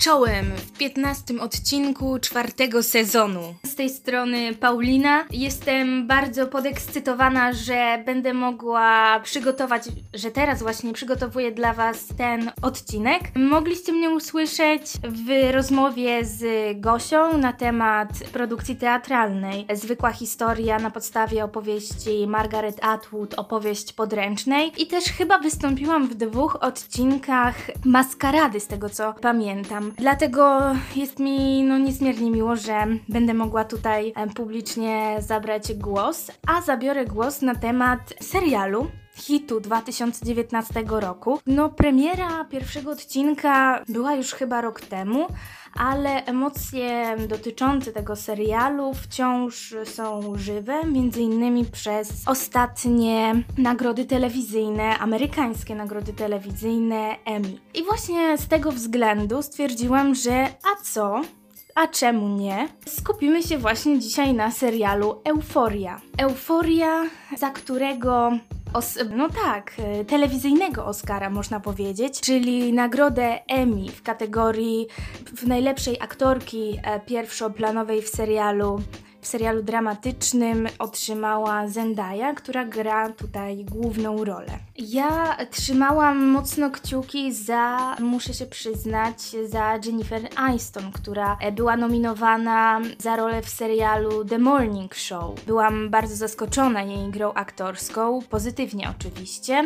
Czołem w 15 odcinku czwartego sezonu. Z tej strony Paulina. Jestem bardzo podekscytowana, że będę mogła przygotować, że teraz właśnie przygotowuję dla Was ten odcinek. Mogliście mnie usłyszeć w rozmowie z Gosią na temat produkcji teatralnej. Zwykła historia na podstawie opowieści Margaret Atwood, opowieść podręcznej. I też chyba wystąpiłam w dwóch odcinkach Maskarady, z tego co pamiętam. Dlatego jest mi no, niezmiernie miło, że będę mogła tutaj publicznie zabrać głos, a zabiorę głos na temat serialu hitu 2019 roku. No, premiera pierwszego odcinka była już chyba rok temu, ale emocje dotyczące tego serialu wciąż są żywe, między innymi przez ostatnie nagrody telewizyjne, amerykańskie nagrody telewizyjne Emmy. I właśnie z tego względu stwierdziłam, że a co? A czemu nie? Skupimy się właśnie dzisiaj na serialu Euforia. Euforia, za którego Os no tak, e, telewizyjnego Oscara można powiedzieć, czyli nagrodę Emmy w kategorii w najlepszej aktorki e, pierwszoplanowej w serialu w serialu dramatycznym otrzymała Zendaya, która gra tutaj główną rolę. Ja trzymałam mocno kciuki za, muszę się przyznać, za Jennifer Aniston, która była nominowana za rolę w serialu The Morning Show. Byłam bardzo zaskoczona jej grą aktorską, pozytywnie oczywiście,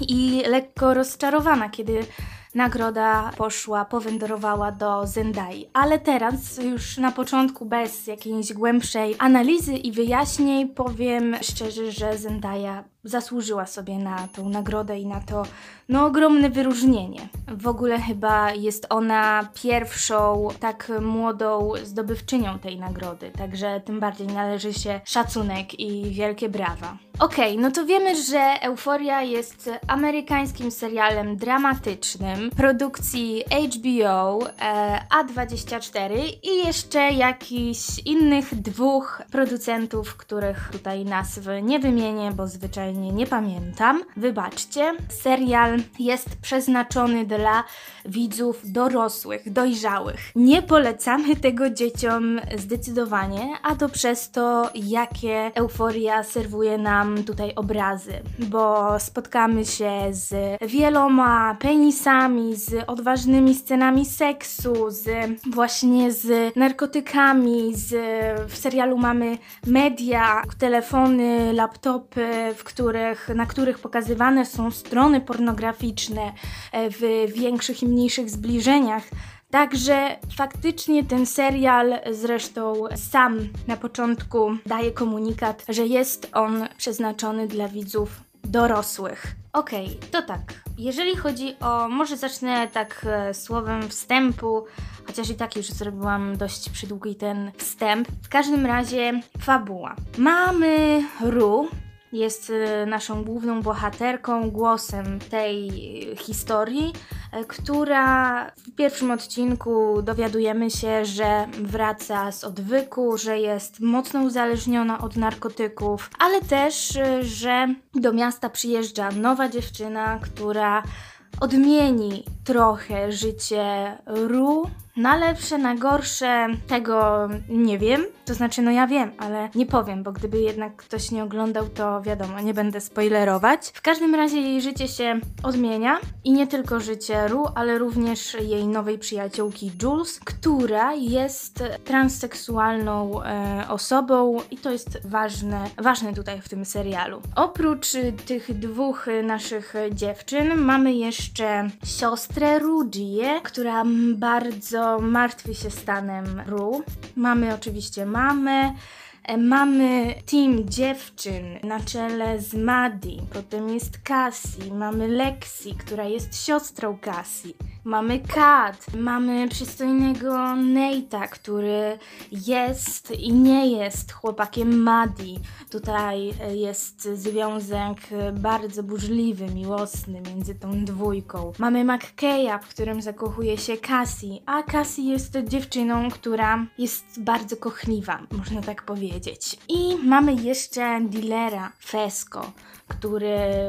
i lekko rozczarowana, kiedy nagroda poszła, powędrowała do Zendai. Ale teraz, już na początku, bez jakiejś głębszej analizy i wyjaśnień, powiem szczerze, że Zendaya zasłużyła sobie na tą nagrodę i na to no, ogromne wyróżnienie. W ogóle chyba jest ona pierwszą tak młodą zdobywczynią tej nagrody, także tym bardziej należy się szacunek i wielkie brawa. Okej, okay, no to wiemy, że Euforia jest amerykańskim serialem dramatycznym produkcji HBO, e, A24 i jeszcze jakichś innych dwóch producentów, których tutaj nazw nie wymienię, bo zwyczajnie nie pamiętam. Wybaczcie. Serial jest przeznaczony dla widzów dorosłych, dojrzałych. Nie polecamy tego dzieciom zdecydowanie, a to przez to, jakie euforia serwuje nam tutaj obrazy, bo spotkamy się z wieloma penisami, z odważnymi scenami seksu, z właśnie z narkotykami, z w serialu mamy media, telefony, laptopy, w których których, na których pokazywane są strony pornograficzne e, w większych i mniejszych zbliżeniach. Także faktycznie ten serial zresztą sam na początku daje komunikat, że jest on przeznaczony dla widzów dorosłych. Okej, okay, to tak. Jeżeli chodzi o. Może zacznę tak e, słowem wstępu, chociaż i tak już zrobiłam dość przydługi ten wstęp. W każdym razie fabuła. Mamy Ru, jest e, naszą główną bohaterką, głosem tej historii, e, która w pierwszym odcinku dowiadujemy się, że wraca z odwyku, że jest mocno uzależniona od narkotyków, ale też, e, że do miasta przyjeżdża nowa dziewczyna, która odmieni trochę życie Ru, na lepsze, na gorsze, tego nie wiem. To znaczy, no ja wiem, ale nie powiem, bo gdyby jednak ktoś nie oglądał, to wiadomo, nie będę spoilerować. W każdym razie jej życie się odmienia i nie tylko życie Ru, ale również jej nowej przyjaciółki Jules, która jest transseksualną e, osobą i to jest ważne, ważne tutaj w tym serialu. Oprócz tych dwóch naszych dziewczyn mamy jeszcze siostrę Rudzie, która bardzo martwi się stanem Ru. Mamy oczywiście mamę, e, Mamy team dziewczyn na czele z Maddie, potem jest Cassie, mamy Lexi, która jest siostrą Cassie, mamy Kat, mamy przystojnego Nate'a, który jest i nie jest chłopakiem Maddie. Tutaj e, jest związek bardzo burzliwy, miłosny między tą dwójką. Mamy McKeya, w którym zakochuje się Cassie, a Cassie jest dziewczyną, która jest bardzo kochliwa, można tak powiedzieć. I mamy jeszcze dealera Fesco, który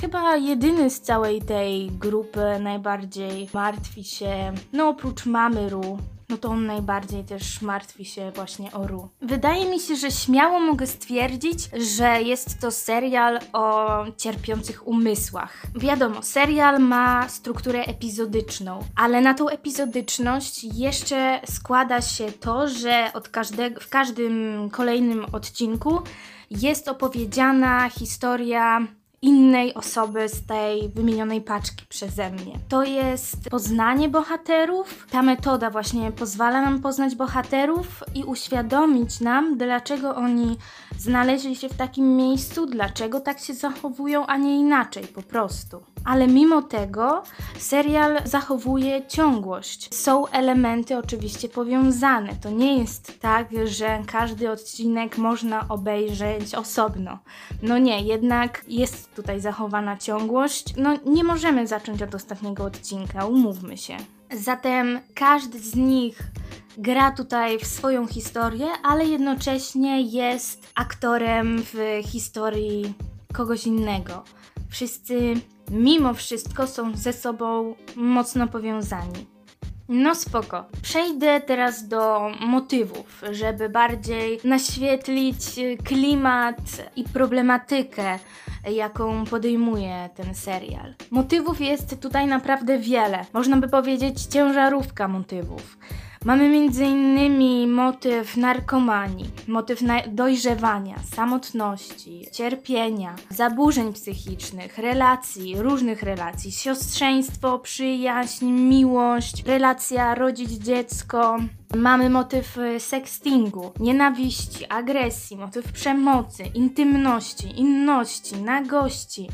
chyba jedyny z całej tej grupy najbardziej martwi się, no oprócz mamy Ru, no to on najbardziej też martwi się właśnie o Ru. Wydaje mi się, że śmiało mogę stwierdzić, że jest to serial o cierpiących umysłach. Wiadomo, serial ma strukturę epizodyczną, ale na tą epizodyczność jeszcze składa się to, że od każdego, w każdym kolejnym odcinku jest opowiedziana historia innej osoby z tej wymienionej paczki przeze mnie. To jest poznanie bohaterów. Ta metoda właśnie pozwala nam poznać bohaterów i uświadomić nam, dlaczego oni znaleźli się w takim miejscu, dlaczego tak się zachowują, a nie inaczej po prostu. Ale mimo tego serial zachowuje ciągłość. Są elementy oczywiście powiązane. To nie jest tak, że każdy odcinek można obejrzeć osobno. No nie, jednak jest tutaj zachowana ciągłość. No nie możemy zacząć od ostatniego odcinka, umówmy się. Zatem każdy z nich gra tutaj w swoją historię, ale jednocześnie jest aktorem w historii kogoś innego. Wszyscy mimo wszystko są ze sobą mocno powiązani. No spoko. Przejdę teraz do motywów, żeby bardziej naświetlić klimat i problematykę, jaką podejmuje ten serial. Motywów jest tutaj naprawdę wiele. Można by powiedzieć ciężarówka motywów. Mamy m.in. motyw narkomanii, motyw dojrzewania, samotności, cierpienia, zaburzeń psychicznych, relacji, różnych relacji, siostrzeństwo, przyjaźń, miłość, relacja rodzić dziecko, Mamy motyw y, sextingu, nienawiści, agresji, motyw przemocy, intymności, inności, nagości,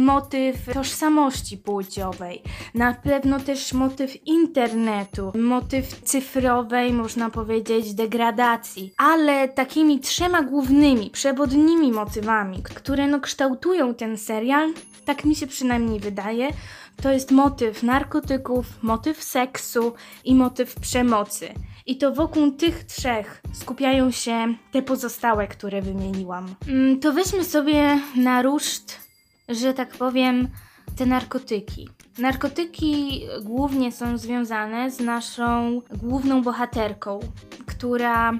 motyw tożsamości płciowej, na pewno też motyw internetu, motyw cyfrowej, można powiedzieć, degradacji, ale takimi trzema głównymi, przewodnimi motywami, które no kształtują ten serial, tak mi się przynajmniej wydaje, to jest motyw narkotyków, motyw seksu i motyw przemocy. I to wokół tych trzech skupiają się te pozostałe, które wymieniłam. Mm, to weźmy sobie na ruszt, że tak powiem, te narkotyki. Narkotyki głównie są związane z naszą główną bohaterką, która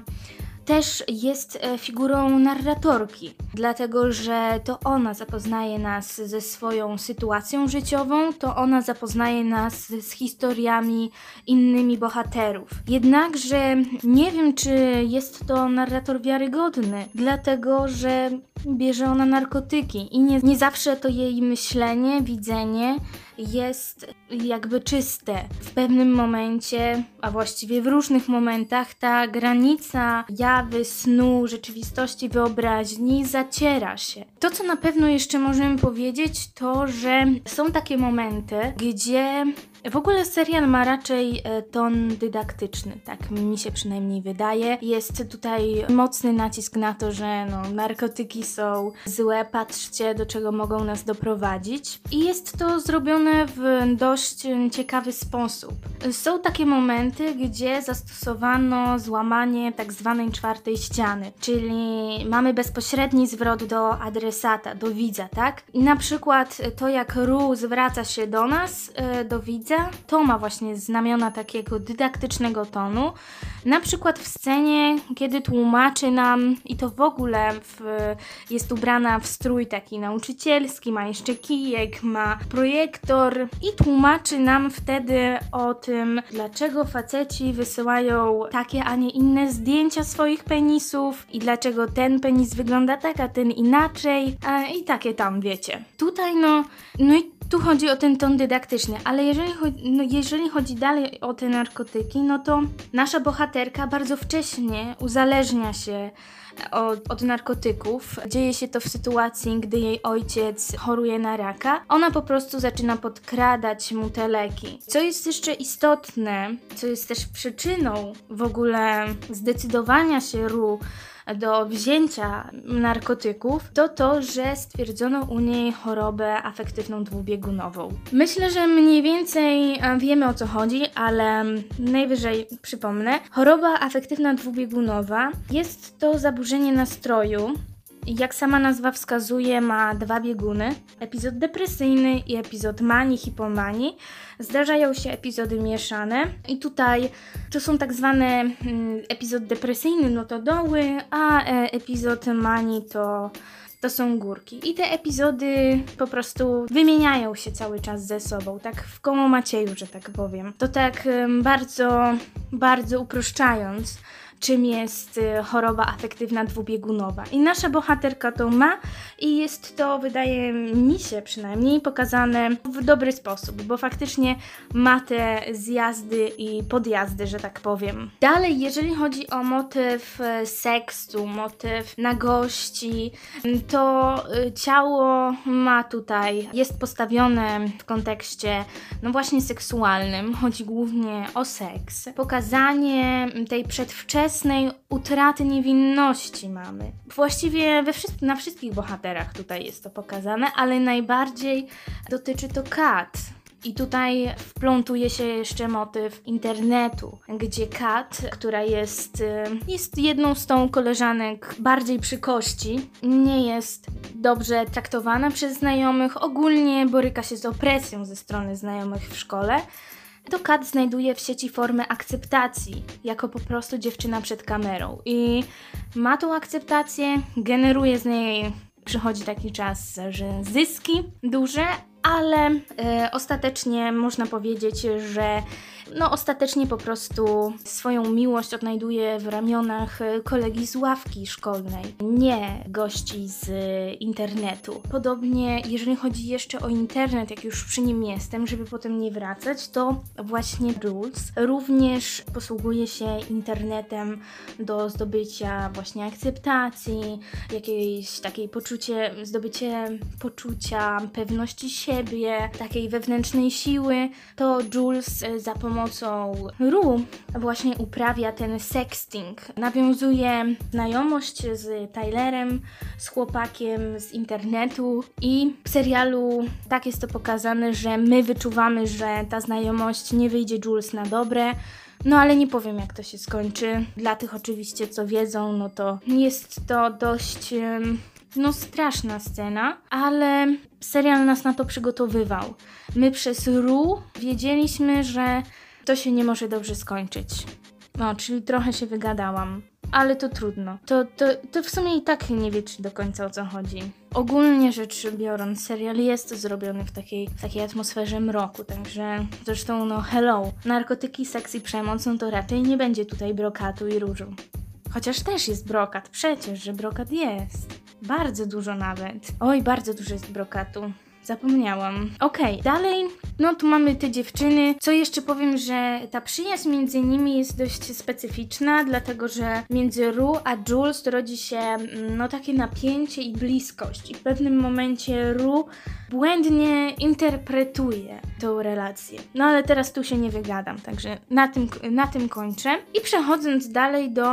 też jest e, figurą narratorki, dlatego że to ona zapoznaje nas ze swoją sytuacją życiową, to ona zapoznaje nas z historiami innymi bohaterów. Jednakże nie wiem, czy jest to narrator wiarygodny, dlatego że bierze ona narkotyki i nie, nie zawsze to jej myślenie, widzenie jest jakby czyste. W pewnym momencie, a właściwie w różnych momentach, ta granica jawy, snu, rzeczywistości, wyobraźni zaciera się. To, co na pewno jeszcze możemy powiedzieć, to, że są takie momenty, gdzie w ogóle serial ma raczej e, ton dydaktyczny, tak mi się przynajmniej wydaje. Jest tutaj mocny nacisk na to, że no, narkotyki są złe, patrzcie do czego mogą nas doprowadzić. I jest to zrobione w dość ciekawy sposób. Są takie momenty, gdzie zastosowano złamanie tak zwanej czwartej ściany, czyli mamy bezpośredni zwrot do adresata, do widza, tak? I na przykład to, jak Ru zwraca się do nas, e, do widza, to ma właśnie znamiona takiego dydaktycznego tonu. Na przykład w scenie, kiedy tłumaczy nam, i to w ogóle w, jest ubrana w strój taki nauczycielski, ma jeszcze kijek, ma projektor i tłumaczy nam wtedy o tym, dlaczego faceci wysyłają takie, a nie inne zdjęcia swoich penisów i dlaczego ten penis wygląda tak, a ten inaczej i takie tam, wiecie. Tutaj no, no i tu chodzi o ten ton dydaktyczny, ale jeżeli, chodzi, no jeżeli chodzi dalej o te narkotyki, no to nasza bohaterka bardzo wcześnie uzależnia się od, od, narkotyków. Dzieje się to w sytuacji, gdy jej ojciec choruje na raka. Ona po prostu zaczyna podkradać mu te leki. Co jest jeszcze istotne, co jest też przyczyną w ogóle zdecydowania się Ru do wzięcia narkotyków, to to, że stwierdzono u niej chorobę afektywną dwubiegunową. Myślę, że mniej więcej wiemy o co chodzi, ale najwyżej przypomnę. Choroba afektywna dwubiegunowa jest to zaburzenie nastroju, jak sama nazwa wskazuje, ma dwa bieguny: epizod depresyjny i epizod manii, hipomanii. Zdarzają się epizody mieszane, i tutaj to są tak zwane mm, epizod depresyjny, no to doły, a e, epizod manii to to są górki. I te epizody po prostu wymieniają się cały czas ze sobą, tak w koło Macieju, że tak powiem. To tak bardzo, bardzo uproszczając czym jest y, choroba afektywna dwubiegunowa. I nasza bohaterka to ma i jest to, wydaje mi się przynajmniej, pokazane w dobry sposób, bo faktycznie ma te zjazdy i podjazdy, że tak powiem. Dalej, jeżeli chodzi o motyw y, seksu, motyw nagości, to y, ciało ma tutaj, jest postawione w kontekście, no właśnie seksualnym. Chodzi głównie o seks. Pokazanie tej przedwczesnej wczesnej utraty niewinności mamy. Właściwie we na wszystkich bohaterach tutaj jest to pokazane, ale najbardziej dotyczy to Kat. I tutaj wplątuje się jeszcze motyw internetu, gdzie Kat, która jest, y, jest jedną z tą koleżanek bardziej przy kości, nie jest dobrze traktowana przez znajomych, ogólnie boryka się z opresją ze strony znajomych w szkole to Kat znajduje w sieci formę akceptacji, jako po prostu dziewczyna przed kamerą. I ma tą akceptację, generuje z niej, przychodzi taki czas, że zyski duże, ale e, ostatecznie można powiedzieć, że no ostatecznie po prostu swoją miłość odnajduje w ramionach kolegi z ławki szkolnej, nie gości z internetu. Podobnie, jeżeli chodzi jeszcze o internet, jak już przy nim jestem, żeby potem nie wracać, to właśnie Jules również posługuje się internetem do zdobycia właśnie akceptacji, jakiejś takiej poczucie, zdobycie poczucia pewności siebie, takiej wewnętrznej siły, to Jules za pomocą pomocą Ru właśnie uprawia ten sexting. Nawiązuje znajomość z Tylerem, z chłopakiem z internetu i w serialu tak jest to pokazane, że my wyczuwamy, że ta znajomość nie wyjdzie Jules na dobre. No ale nie powiem jak to się skończy. Dla tych oczywiście co wiedzą, no to jest to dość no straszna scena, ale serial nas na to przygotowywał. My przez Ru wiedzieliśmy, że to się nie może dobrze skończyć. No, czyli trochę się wygadałam. Ale to trudno. To, to, to w sumie i tak nie wie, czy do końca o co chodzi. Ogólnie rzecz biorąc, serial jest zrobiony w takiej, w takiej atmosferze mroku, także zresztą no hello. Narkotyki, seks i przemoc, no to raczej nie będzie tutaj brokatu i różu. Chociaż też jest brokat, przecież, że brokat jest. Bardzo dużo nawet. Oj, bardzo dużo jest brokatu. Zapomniałam. Okej, okay, dalej, no tu mamy te dziewczyny. Co jeszcze powiem, że ta przyjaźń między nimi jest dość specyficzna, dlatego że między Ru a Jules rodzi się mm, no takie napięcie i bliskość. I w pewnym momencie Ru błędnie interpretuje tą relację. No ale teraz tu się nie wygadam, także na tym, na tym kończę. I przechodząc dalej do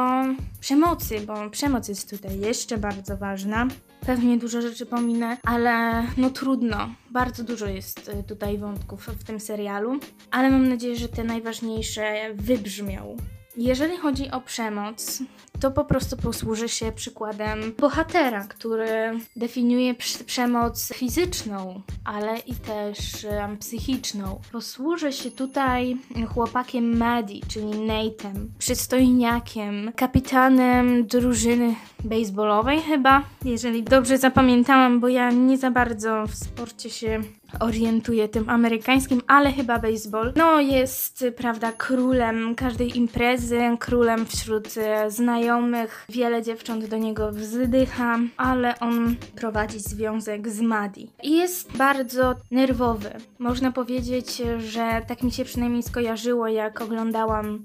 przemocy, bo przemoc jest tutaj jeszcze bardzo ważna. Pewnie dużo rzeczy pominę, ale no trudno. Bardzo dużo jest y, tutaj wątków w tym serialu, ale mam nadzieję, że te najważniejsze wybrzmią. Jeżeli chodzi o przemoc, to po prostu posłużę się przykładem bohatera, który definiuje przemoc fizyczną, ale i też psychiczną. Posłużę się tutaj chłopakiem Maddie, czyli Nate'em, przystojniakiem, kapitanem drużyny baseballowej chyba, jeżeli dobrze zapamiętałam, bo ja nie za bardzo w sporcie się orientuję tym amerykańskim, ale chyba baseball. No jest, prawda, królem każdej imprezy, królem wśród e, znajomych. Wiele dziewcząt do niego wzdycha, ale on prowadzi związek z Maddie. I jest bardzo nerwowy. Można powiedzieć, że tak mi się przynajmniej skojarzyło, jak oglądałam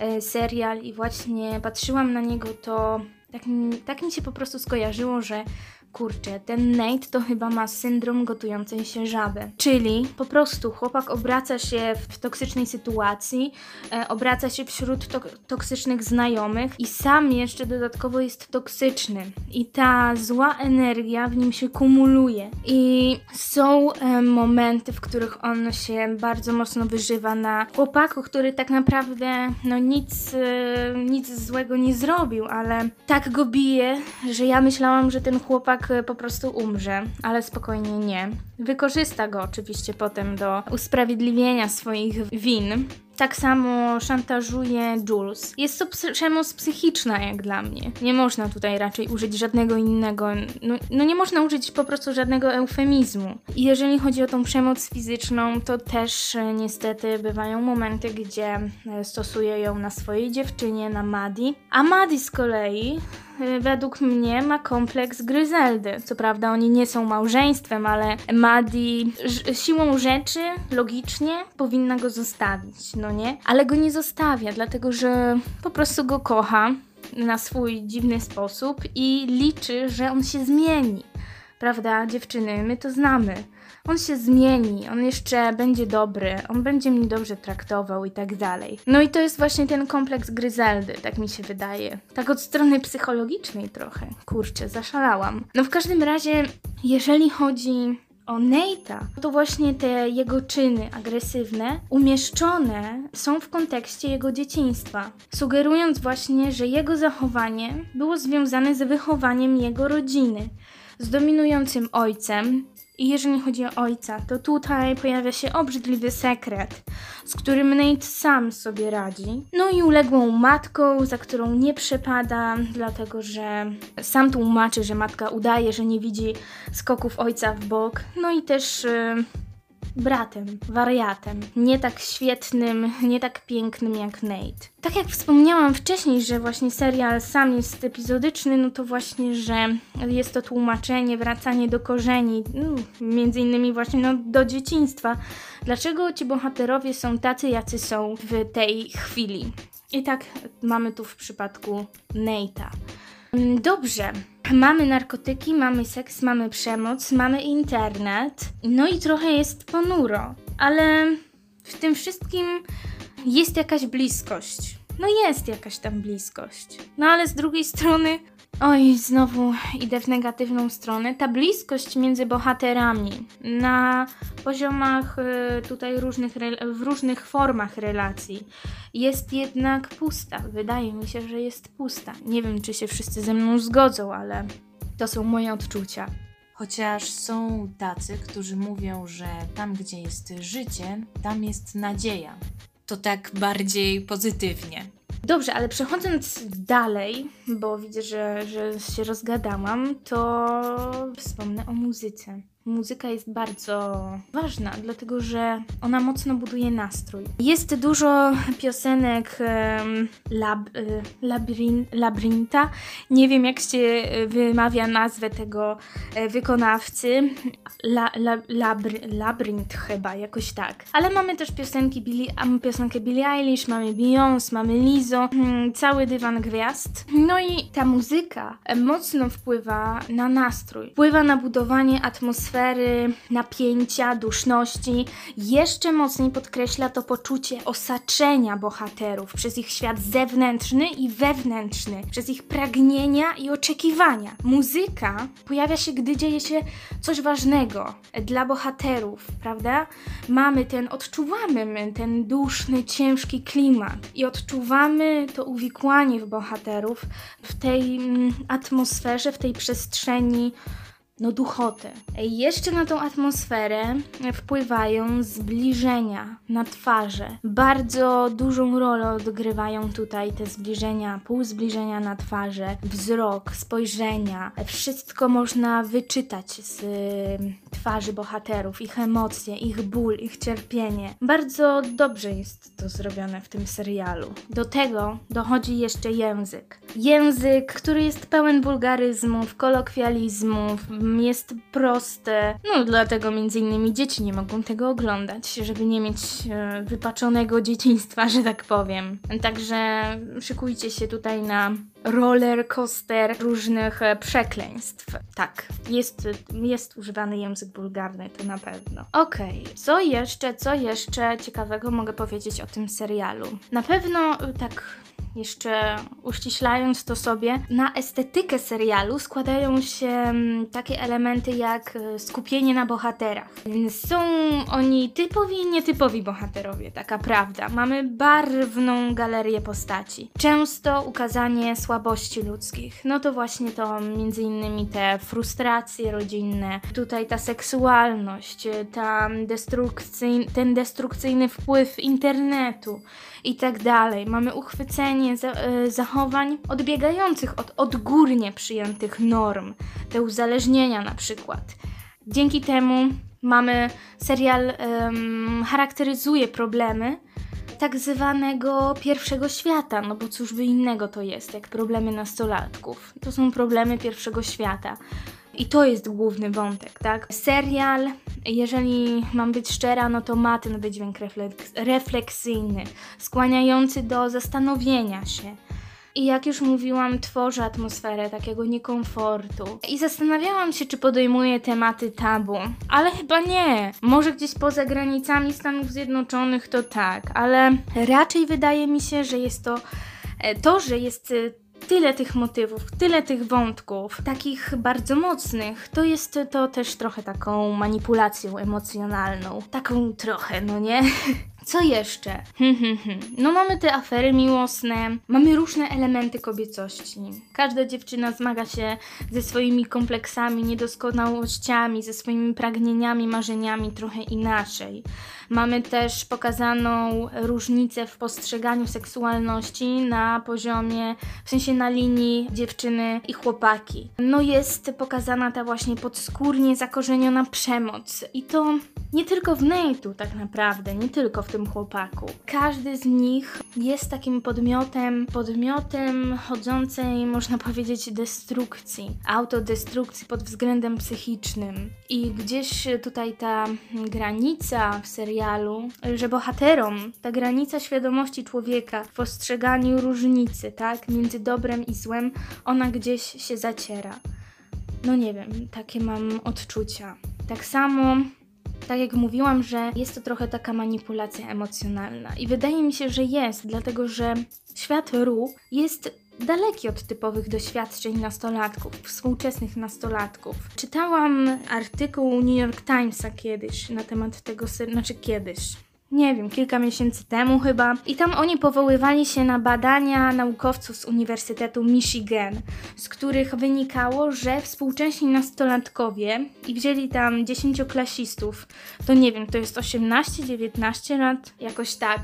e, serial i właśnie patrzyłam na niego, to tak, tak mi się po prostu skojarzyło, że kurczę, ten Nate to chyba ma syndrom gotującej się żaby. Czyli po prostu chłopak obraca się w toksycznej sytuacji, e, obraca się wśród to toksycznych znajomych i sam jeszcze dodatkowo jest toksyczny. I ta zła energia w nim się kumuluje. I są e, momenty, w których on się bardzo mocno wyżywa na chłopaku, który tak naprawdę no nic, e, nic złego nie zrobił, ale tak go bije, że ja myślałam, że ten chłopak e, po prostu umrze, ale spokojnie nie. Wykorzysta go oczywiście potem do usprawiedliwienia swoich win. Tak samo szantażuje Jules. Jest to przemoc psychiczna, jak dla mnie. Nie można tutaj raczej użyć żadnego innego, no, no, nie można użyć po prostu żadnego eufemizmu. I jeżeli chodzi o tą przemoc fizyczną, to też e, niestety bywają momenty, gdzie e, stosuje ją na swojej dziewczynie, na Maddie. A Maddie z kolei według mnie ma kompleks Gryzeldy. Co prawda oni nie są małżeństwem, ale Maddie siłą rzeczy, logicznie, powinna go zostawić. No nie? Ale go nie zostawia, dlatego że po prostu go kocha na swój dziwny sposób i liczy, że on się zmieni. Prawda, dziewczyny, my to znamy. On się zmieni, on jeszcze będzie dobry, on będzie mnie dobrze traktował i tak dalej. No i to jest właśnie ten kompleks Gryzeldy, tak mi się wydaje. Tak od strony psychologicznej trochę. Kurczę, zaszalałam. No w każdym razie, jeżeli chodzi o Nate'a, to właśnie te jego czyny agresywne umieszczone są w kontekście jego dzieciństwa, sugerując właśnie, że jego zachowanie było związane z wychowaniem jego rodziny, z dominującym ojcem, i jeżeli chodzi o ojca, to tutaj pojawia się obrzydliwy sekret, z którym Nate sam sobie radzi. No i uległą matką, za którą nie przepada, dlatego że sam tłumaczy, że matka udaje, że nie widzi skoków ojca w bok. No i też. Yy, bratem, wariatem. Nie tak świetnym, nie tak pięknym jak Nate. Tak jak wspomniałam wcześniej, że właśnie serial sam jest epizodyczny, no to właśnie, że jest to tłumaczenie, wracanie do korzeni, no, między innymi właśnie no, do dzieciństwa. Dlaczego ci bohaterowie są tacy, jacy są w tej chwili? I tak mamy tu w przypadku Nate'a. Dobrze, Mamy narkotyki, mamy seks, mamy przemoc, mamy internet. No i trochę jest ponuro, ale w tym wszystkim jest jakaś bliskość. No jest jakaś tam bliskość. No ale z drugiej strony Oj, znowu idę w negatywną stronę. Ta bliskość między bohaterami na poziomach y, tutaj różnych, w różnych formach relacji jest jednak pusta. Wydaje mi się, że jest pusta. Nie wiem, czy się wszyscy ze mną zgodzą, ale to są moje odczucia. Chociaż są tacy, którzy mówią, że tam, gdzie jest życie, tam jest nadzieja. To tak bardziej pozytywnie. Dobrze, ale przechodząc dalej, bo widzę, że, że się rozgadałam, to wspomnę o muzyce muzyka jest bardzo ważna, dlatego że ona mocno buduje nastrój. Jest dużo piosenek um, lab, y, labrinta. Nie wiem, jak się wymawia nazwę tego e, wykonawcy. La, la, labry, chyba, jakoś tak. Ale mamy też piosenki Billy, piosenkę Billie Eilish, mamy Beyoncé, mamy Lizzo, hmm, cały dywan gwiazd. No i ta muzyka mocno wpływa na nastrój, wpływa na budowanie atmosfery atmosfery, napięcia, duszności. Jeszcze mocniej podkreśla to poczucie osaczenia bohaterów przez ich świat zewnętrzny i wewnętrzny, przez ich pragnienia i oczekiwania. Muzyka pojawia się, gdy dzieje się coś ważnego dla bohaterów, prawda? Mamy ten, odczuwamy ten duszny, ciężki klimat i odczuwamy to uwikłanie w bohaterów w tej mm, atmosferze, w tej przestrzeni no duchotę. Jeszcze na tą atmosferę wpływają zbliżenia na twarze. Bardzo dużą rolę odgrywają tutaj te zbliżenia, półzbliżenia na twarze, wzrok, spojrzenia. Wszystko można wyczytać z twarzy bohaterów, ich emocje, ich ból, ich cierpienie. Bardzo dobrze jest to zrobione w tym serialu. Do tego dochodzi jeszcze język. Język, który jest pełen wulgaryzmów, kolokwializmów, jest proste. No, dlatego między innymi dzieci nie mogą tego oglądać, żeby nie mieć e, wypaczonego dzieciństwa, że tak powiem. Także szykujcie się tutaj na roller coaster różnych e, przekleństw. Tak, jest, jest używany język bulgarny, to na pewno. Okej, okay. co jeszcze, co jeszcze ciekawego mogę powiedzieć o tym serialu? Na pewno e, tak jeszcze uściślając to sobie, na estetykę serialu składają się mm, takie elementy jak e, skupienie na bohaterach. Są oni typowi i nietypowi bohaterowie, taka prawda. Mamy barwną galerię postaci. Często ukazanie słabości ludzkich. No to właśnie to między innymi te frustracje rodzinne, tutaj ta seksualność, ta destrukcyj, ten destrukcyjny wpływ internetu i tak dalej. Mamy uchwycenie za, y, zachowań odbiegających od odgórnie przyjętych norm, te uzależnienia na przykład. Dzięki temu mamy serial um, charakteryzuje problemy tak zwanego pierwszego świata, no bo cóż by innego to jest, jak problemy nastolatków. To są problemy pierwszego świata. I to jest główny wątek, tak? Serial, jeżeli mam być szczera, no to ma ten wydźwięk refleks refleksyjny, skłaniający do zastanowienia się. I jak już mówiłam, tworzy atmosferę takiego niekomfortu. I zastanawiałam się, czy podejmuje tematy tabu, ale chyba nie. Może gdzieś poza granicami Stanów Zjednoczonych to tak, ale raczej wydaje mi się, że jest to e, to, że jest e, tyle tych motywów, tyle tych wątków, takich bardzo mocnych, to jest to też trochę taką manipulacją emocjonalną. Taką trochę, no nie? Co jeszcze? Hmm, hmm, hmm. No mamy te afery miłosne, mamy różne elementy kobiecości. Każda dziewczyna zmaga się ze swoimi kompleksami, niedoskonałościami, ze swoimi pragnieniami, marzeniami trochę inaczej. Mamy też pokazaną różnicę w postrzeganiu seksualności na poziomie, w sensie na linii dziewczyny i chłopaki. No jest pokazana ta właśnie podskórnie zakorzeniona przemoc i to nie tylko w Nate'u tak naprawdę, nie tylko w tym chłopaku. Każdy z nich jest takim podmiotem, podmiotem chodzącej, można powiedzieć, destrukcji, autodestrukcji pod względem psychicznym. I gdzieś tutaj ta granica w serialu, że bohaterom ta granica świadomości człowieka w postrzeganiu różnicy, tak, między dobrem i złem, ona gdzieś się zaciera. No nie wiem, takie mam odczucia. Tak samo tak jak mówiłam, że jest to trochę taka manipulacja emocjonalna. I wydaje mi się, że jest, dlatego że świat Ru jest daleki od typowych doświadczeń nastolatków, współczesnych nastolatków. Czytałam artykuł New York Timesa kiedyś na temat tego, znaczy kiedyś, nie wiem, kilka miesięcy temu chyba. I tam oni powoływali się na badania naukowców z Uniwersytetu Michigan, z których wynikało, że współcześni nastolatkowie i wzięli tam dziesięcioklasistów, to nie wiem, to jest 18-19 lat, jakoś tak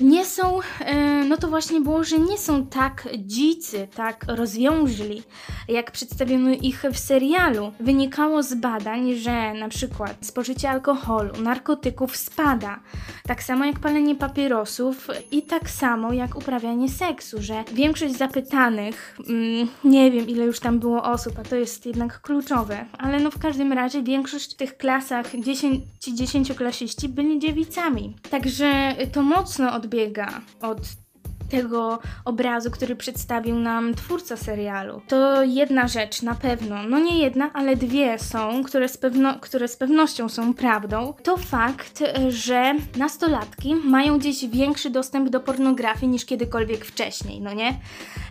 nie są, e, no to właśnie było, że nie są tak dzicy, tak rozwiążli, jak przedstawiono ich w serialu. Wynikało z badań, że na przykład spożycie alkoholu, narkotyków spada, tak samo jak palenie papierosów i tak samo jak uprawianie seksu, że większość zapytanych, mm, nie wiem ile już tam było osób, a to jest jednak kluczowe, ale no w każdym razie większość w tych klasach 10, ci dziesięcioklasiści byli dziewicami. Także to mocno odbiega od tego obrazu, który przedstawił nam twórca serialu. To jedna rzecz na pewno, no nie jedna, ale dwie są, które z, pewno, które z pewnością są prawdą. To fakt, że nastolatki mają gdzieś większy dostęp do pornografii niż kiedykolwiek wcześniej, no nie?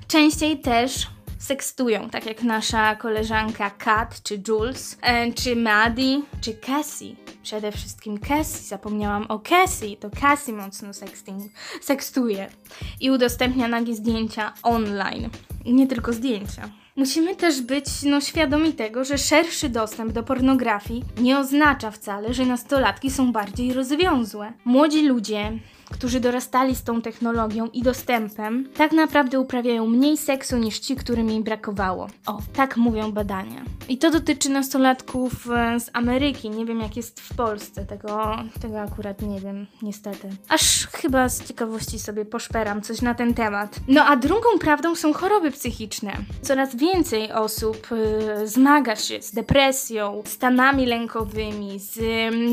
Częściej też sekstują, tak jak nasza koleżanka Kat, czy Jules, e, czy Maddie, czy Cassie. Przede wszystkim Cassie, zapomniałam o Cassie, to Cassie mocno sexting, sekstuje i udostępnia nagie zdjęcia online. Nie tylko zdjęcia. Musimy też być no, świadomi tego, że szerszy dostęp do pornografii nie oznacza wcale, że nastolatki są bardziej rozwiązłe. Młodzi ludzie którzy dorastali z tą technologią i dostępem, tak naprawdę uprawiają mniej seksu niż ci, którym jej brakowało. O, tak mówią badania. I to dotyczy nastolatków e, z Ameryki. Nie wiem, jak jest w Polsce. Tego, tego akurat nie wiem, niestety. Aż chyba z ciekawości sobie poszperam coś na ten temat. No a drugą prawdą są choroby psychiczne. Coraz więcej osób y, zmaga się z depresją, stanami lękowymi, z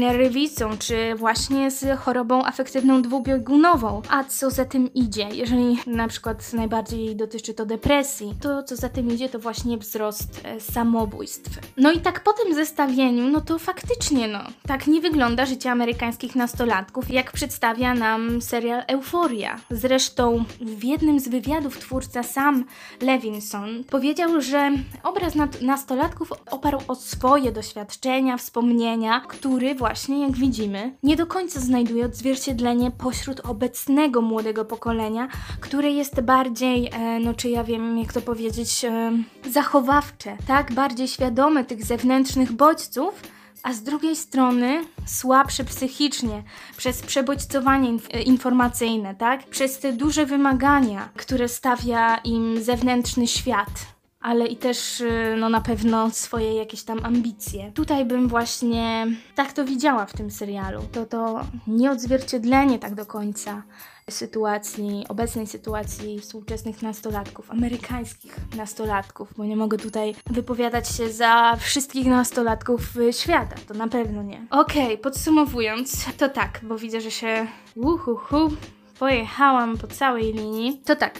nerwicą, czy właśnie z chorobą afektywną dwubiegunową. A co za tym idzie? Jeżeli na przykład najbardziej dotyczy to depresji, to co za tym idzie to właśnie wzrost e, samobójstw. No i tak po tym zestawieniu, no to faktycznie no, tak nie wygląda życie amerykańskich nastolatków, jak przedstawia nam serial Euforia. Zresztą w jednym z wywiadów twórca sam Levinson powiedział, że obraz nastolatków oparł o swoje doświadczenia, wspomnienia, który właśnie, jak widzimy, nie do końca znajduje odzwierciedlenie pośród obecnego młodego pokolenia, które jest bardziej, e, no czy ja wiem, jak to powiedzieć, e, zachowawcze, tak? Bardziej świadome tych zewnętrznych bodźców, a z drugiej strony słabsze psychicznie przez przebodźcowanie inf informacyjne, tak? Przez te duże wymagania, które stawia im zewnętrzny świat ale i też y, no na pewno swoje jakieś tam ambicje. Tutaj bym właśnie tak to widziała w tym serialu. To to nieodzwierciedlenie tak do końca sytuacji, obecnej sytuacji współczesnych nastolatków, amerykańskich nastolatków, bo nie mogę tutaj wypowiadać się za wszystkich nastolatków świata, to na pewno nie. Okej, okay, podsumowując, to tak, bo widzę, że się uhuhu, pojechałam po całej linii. To tak,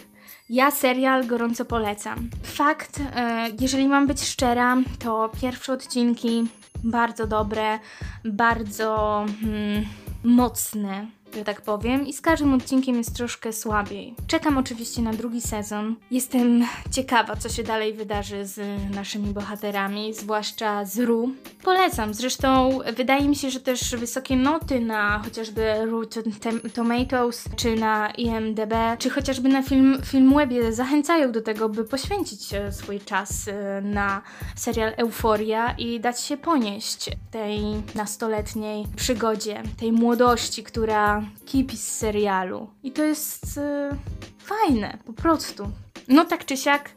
ja serial gorąco polecam. Fakt, e, jeżeli mam być szczera, to pierwsze odcinki bardzo dobre, bardzo hmm, mocne że tak powiem, i z każdym odcinkiem jest troszkę słabiej. Czekam oczywiście na drugi sezon. Jestem ciekawa, co się dalej wydarzy z naszymi bohaterami, zwłaszcza z Ru. Polecam, zresztą wydaje mi się, że też wysokie noty na chociażby Rotten Tomatoes, czy na IMDb, czy chociażby na film, Filmwebie zachęcają do tego, by poświęcić e, swój czas e, na serial Euforia i dać się ponieść tej nastoletniej przygodzie, tej młodości, która kipi z serialu. I to jest yy, fajne, po prostu. No tak czy siak,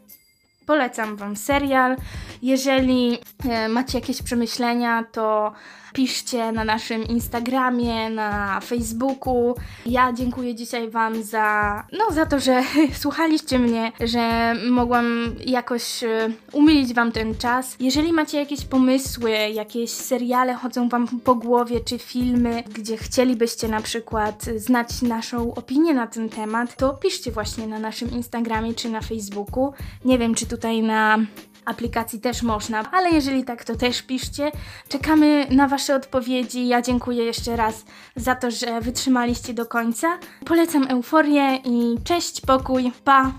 polecam Wam serial. Jeżeli yy, macie jakieś przemyślenia, to piszcie na naszym Instagramie, na Facebooku. Ja dziękuję dzisiaj Wam za, no, za to, że słuchaliście mnie, że mogłam jakoś e, umilić Wam ten czas. Jeżeli macie jakieś pomysły, jakieś seriale chodzą Wam po głowie, czy filmy, gdzie chcielibyście na przykład znać naszą opinię na ten temat, to piszcie właśnie na naszym Instagramie czy na Facebooku. Nie wiem, czy tutaj na aplikacji też można, ale jeżeli tak, to też piszcie. Czekamy na Wasze odpowiedzi. Ja dziękuję jeszcze raz za to, że wytrzymaliście do końca. Polecam euforię i cześć, pokój, pa!